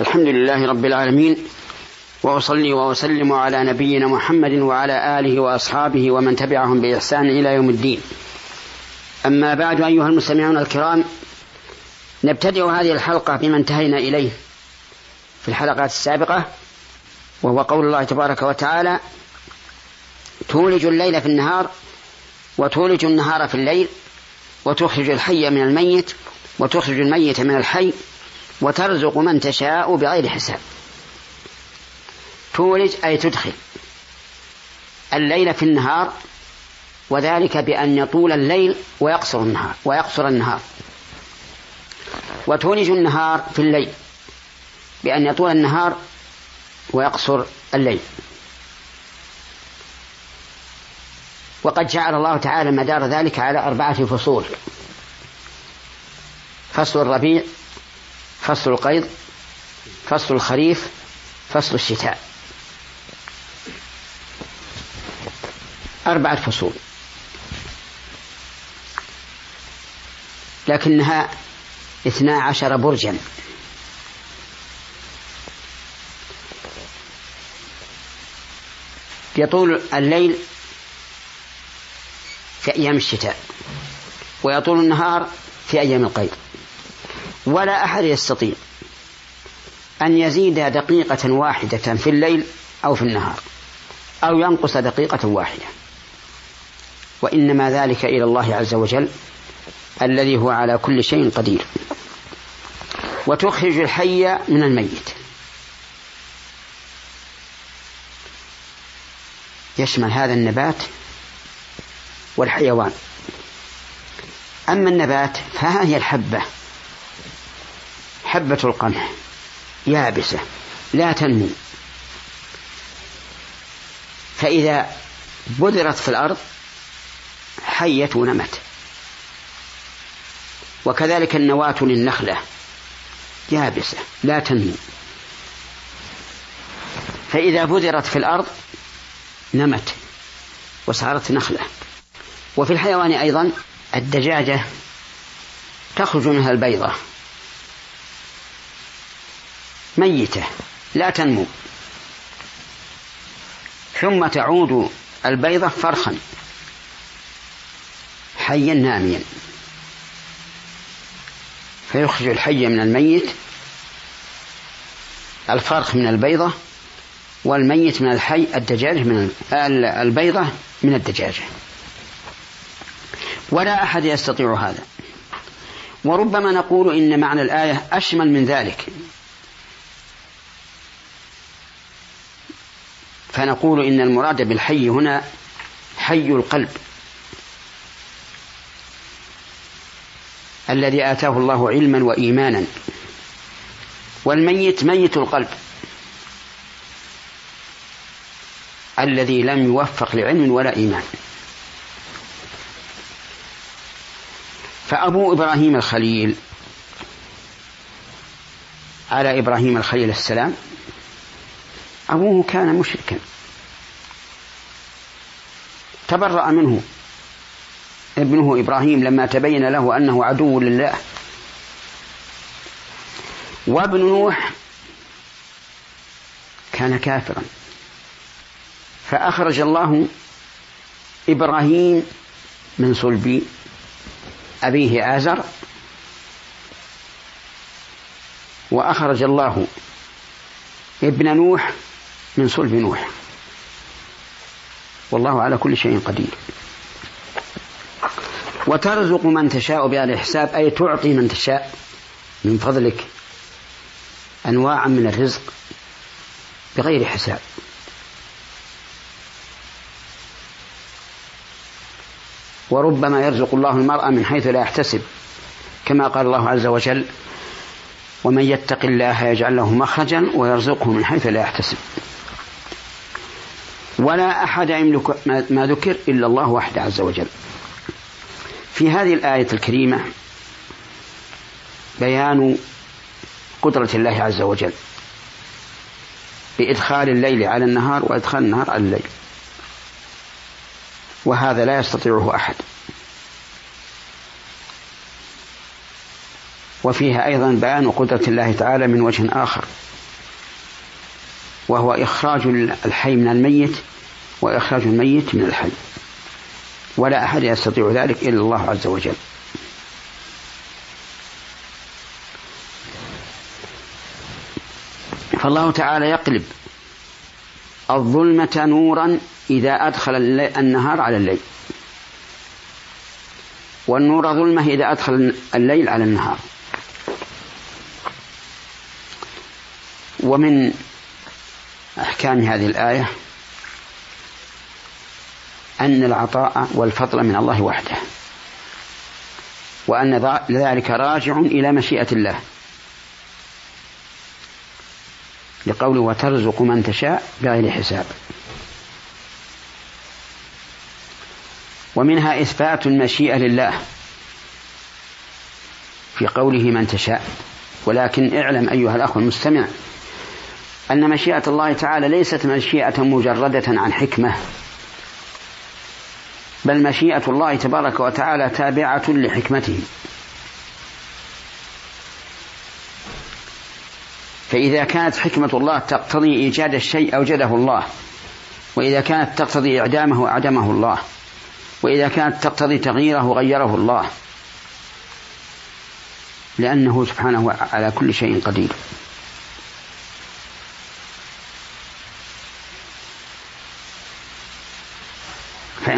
الحمد لله رب العالمين وأصلي وأسلم على نبينا محمد وعلى آله وأصحابه ومن تبعهم بإحسان إلى يوم الدين. أما بعد أيها المستمعون الكرام نبتدئ هذه الحلقة بما انتهينا إليه في الحلقات السابقة وهو قول الله تبارك وتعالى تولج الليل في النهار وتولج النهار في الليل وتخرج الحي من الميت وتخرج الميت من الحي وترزق من تشاء بغير حساب. تولج أي تدخل. الليل في النهار وذلك بأن يطول الليل ويقصر النهار ويقصر النهار. وتولج النهار في الليل بأن يطول النهار ويقصر الليل. وقد جعل الله تعالى مدار ذلك على أربعة فصول. فصل الربيع فصل القيض فصل الخريف فصل الشتاء. أربعة فصول. لكنها اثنا عشر برجا. يطول الليل في أيام الشتاء ويطول النهار في أيام القيد ولا أحد يستطيع أن يزيد دقيقة واحدة في الليل أو في النهار أو ينقص دقيقة واحدة. وإنما ذلك إلى الله عز وجل الذي هو على كل شيء قدير. وتخرج الحي من الميت. يشمل هذا النبات والحيوان. أما النبات فها هي الحبة حبة القمح. يابسة. لا تنمو. فإذا بذرت في الأرض حيت ونمت. وكذلك النواة للنخلة. يابسة. لا تنمو. فإذا بذرت في الأرض نمت. وصارت نخلة. وفي الحيوان أيضا الدجاجة تخرج منها البيضة. ميتة لا تنمو. ثم تعود البيضة فرخا. حيا ناميا. فيخرج الحي من الميت الفرخ من البيضة والميت من الحي الدجاجة من البيضة من الدجاجة. ولا أحد يستطيع هذا. وربما نقول إن معنى الآية أشمل من ذلك. فنقول إن المراد بالحي هنا حي القلب. الذي آتاه الله علما وإيمانا. والميت ميت القلب. الذي لم يوفق لعلم ولا إيمان. فأبو إبراهيم الخليل. على إبراهيم الخليل السلام. أبوه كان مشركا. تبرأ منه ابنه إبراهيم لما تبين له أنه عدو لله. وابن نوح كان كافرا. فأخرج الله إبراهيم من صلب أبيه آزر. وأخرج الله ابن نوح من صلب نوح. والله على كل شيء قدير. وترزق من تشاء بغير حساب أي تعطي من تشاء. من فضلك أنواعا من الرزق بغير حساب. وربما يرزق الله المرأة من حيث لا يحتسب كما قال الله عز وجل ومن يتق الله يجعل له مخرجا ويرزقه من حيث لا يحتسب. ولا أحد يملك ما ذكر إلا الله وحده عز وجل. في هذه الآية الكريمة بيان قدرة الله عز وجل بإدخال الليل على النهار وإدخال النهار على الليل. وهذا لا يستطيعه أحد. وفيها أيضا بيان قدرة الله تعالى من وجه آخر. وهو إخراج الحي من الميت وإخراج الميت من الحي. ولا أحد يستطيع ذلك إلا الله عز وجل. فالله تعالى يقلب الظلمة نورا إذا أدخل النهار على الليل. والنور ظلمة إذا أدخل الليل على النهار. ومن أحكام هذه الآية أن العطاء والفضل من الله وحده وأن ذلك راجع إلى مشيئة الله. لقوله وترزق من تشاء بغير حساب. ومنها إثبات المشيئة لله في قوله من تشاء ولكن اعلم أيها الأخ المستمع أن مشيئة الله تعالى ليست مشيئة مجردة عن حكمة بل مشيئة الله تبارك وتعالى تابعة لحكمته. فإذا كانت حكمة الله تقتضي إيجاد الشيء أوجده الله وإذا كانت تقتضي إعدامه أعدمه الله وإذا كانت تقتضي تغييره غيره الله لأنه سبحانه على كل شيء قدير.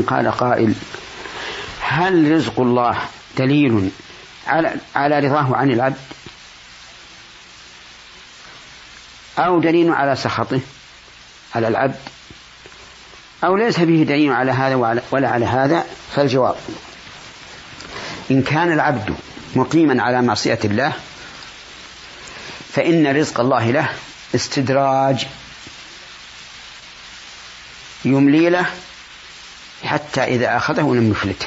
فإن قال قائل هل رزق الله دليل على رضاه عن العبد؟ أو دليل على سخطه على العبد؟ أو ليس فيه دليل على هذا ولا على هذا؟ فالجواب إن كان العبد مقيما على معصية الله فإن رزق الله له استدراج يملي له حتى إذا أخذه لم يفلته.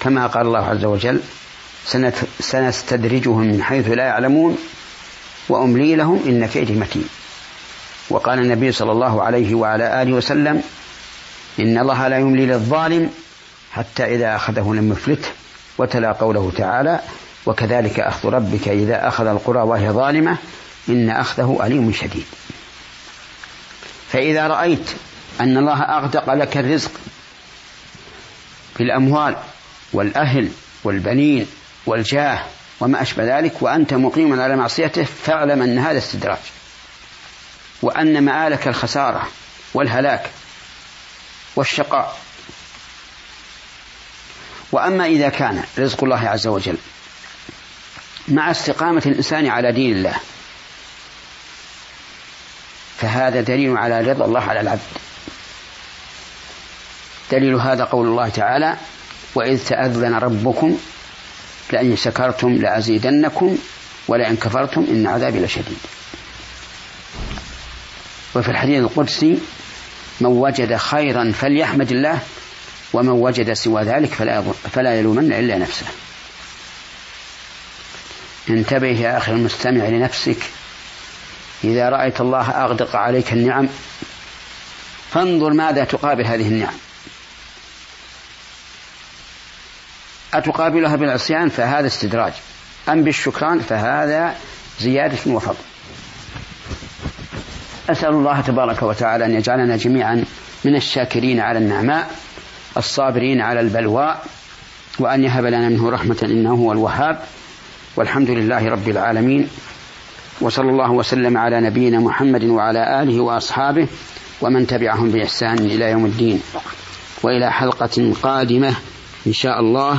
كما قال الله عز وجل سنستدرجهم من حيث لا يعلمون وأملي لهم إن كيدي متين. وقال النبي صلى الله عليه وعلى آله وسلم إن الله لا يملي للظالم حتى إذا أخذه لم يفلته. وتلا قوله تعالى وكذلك أخذ ربك إذا أخذ القرى وهي ظالمة إن أخذه أليم شديد. فإذا رأيت أن الله أغدق لك الرزق في الأموال والأهل والبنين والجاه وما أشبه ذلك وأنت مقيم على معصيته فاعلم أن هذا استدراج وأن مآلك الخسارة والهلاك والشقاء. وأما إذا كان رزق الله عز وجل مع استقامة الإنسان على دين الله فهذا دليل على رضا الله على العبد. دليل هذا قول الله تعالى وإذ تأذن ربكم لئن شكرتم لأزيدنكم ولئن كفرتم إن عذابي لشديد. وفي الحديث القدسي من وجد خيرا فليحمد الله ومن وجد سوى ذلك فلا فلا يلومن إلا نفسه. انتبه يا أخي المستمع لنفسك إذا رأيت الله أغدق عليك النعم فانظر ماذا تقابل هذه النعم. أتقابلها بالعصيان فهذا استدراج. أم بالشكران فهذا زيادة وفضل. أسأل الله تبارك وتعالى أن يجعلنا جميعا من الشاكرين على النعماء الصابرين على البلواء وأن يهب لنا منه رحمة إنه هو الوهاب. والحمد لله رب العالمين. وصلى الله وسلم على نبينا محمد وعلى آله وأصحابه ومن تبعهم بإحسان إلى يوم الدين. وإلى حلقة قادمة إن شاء الله.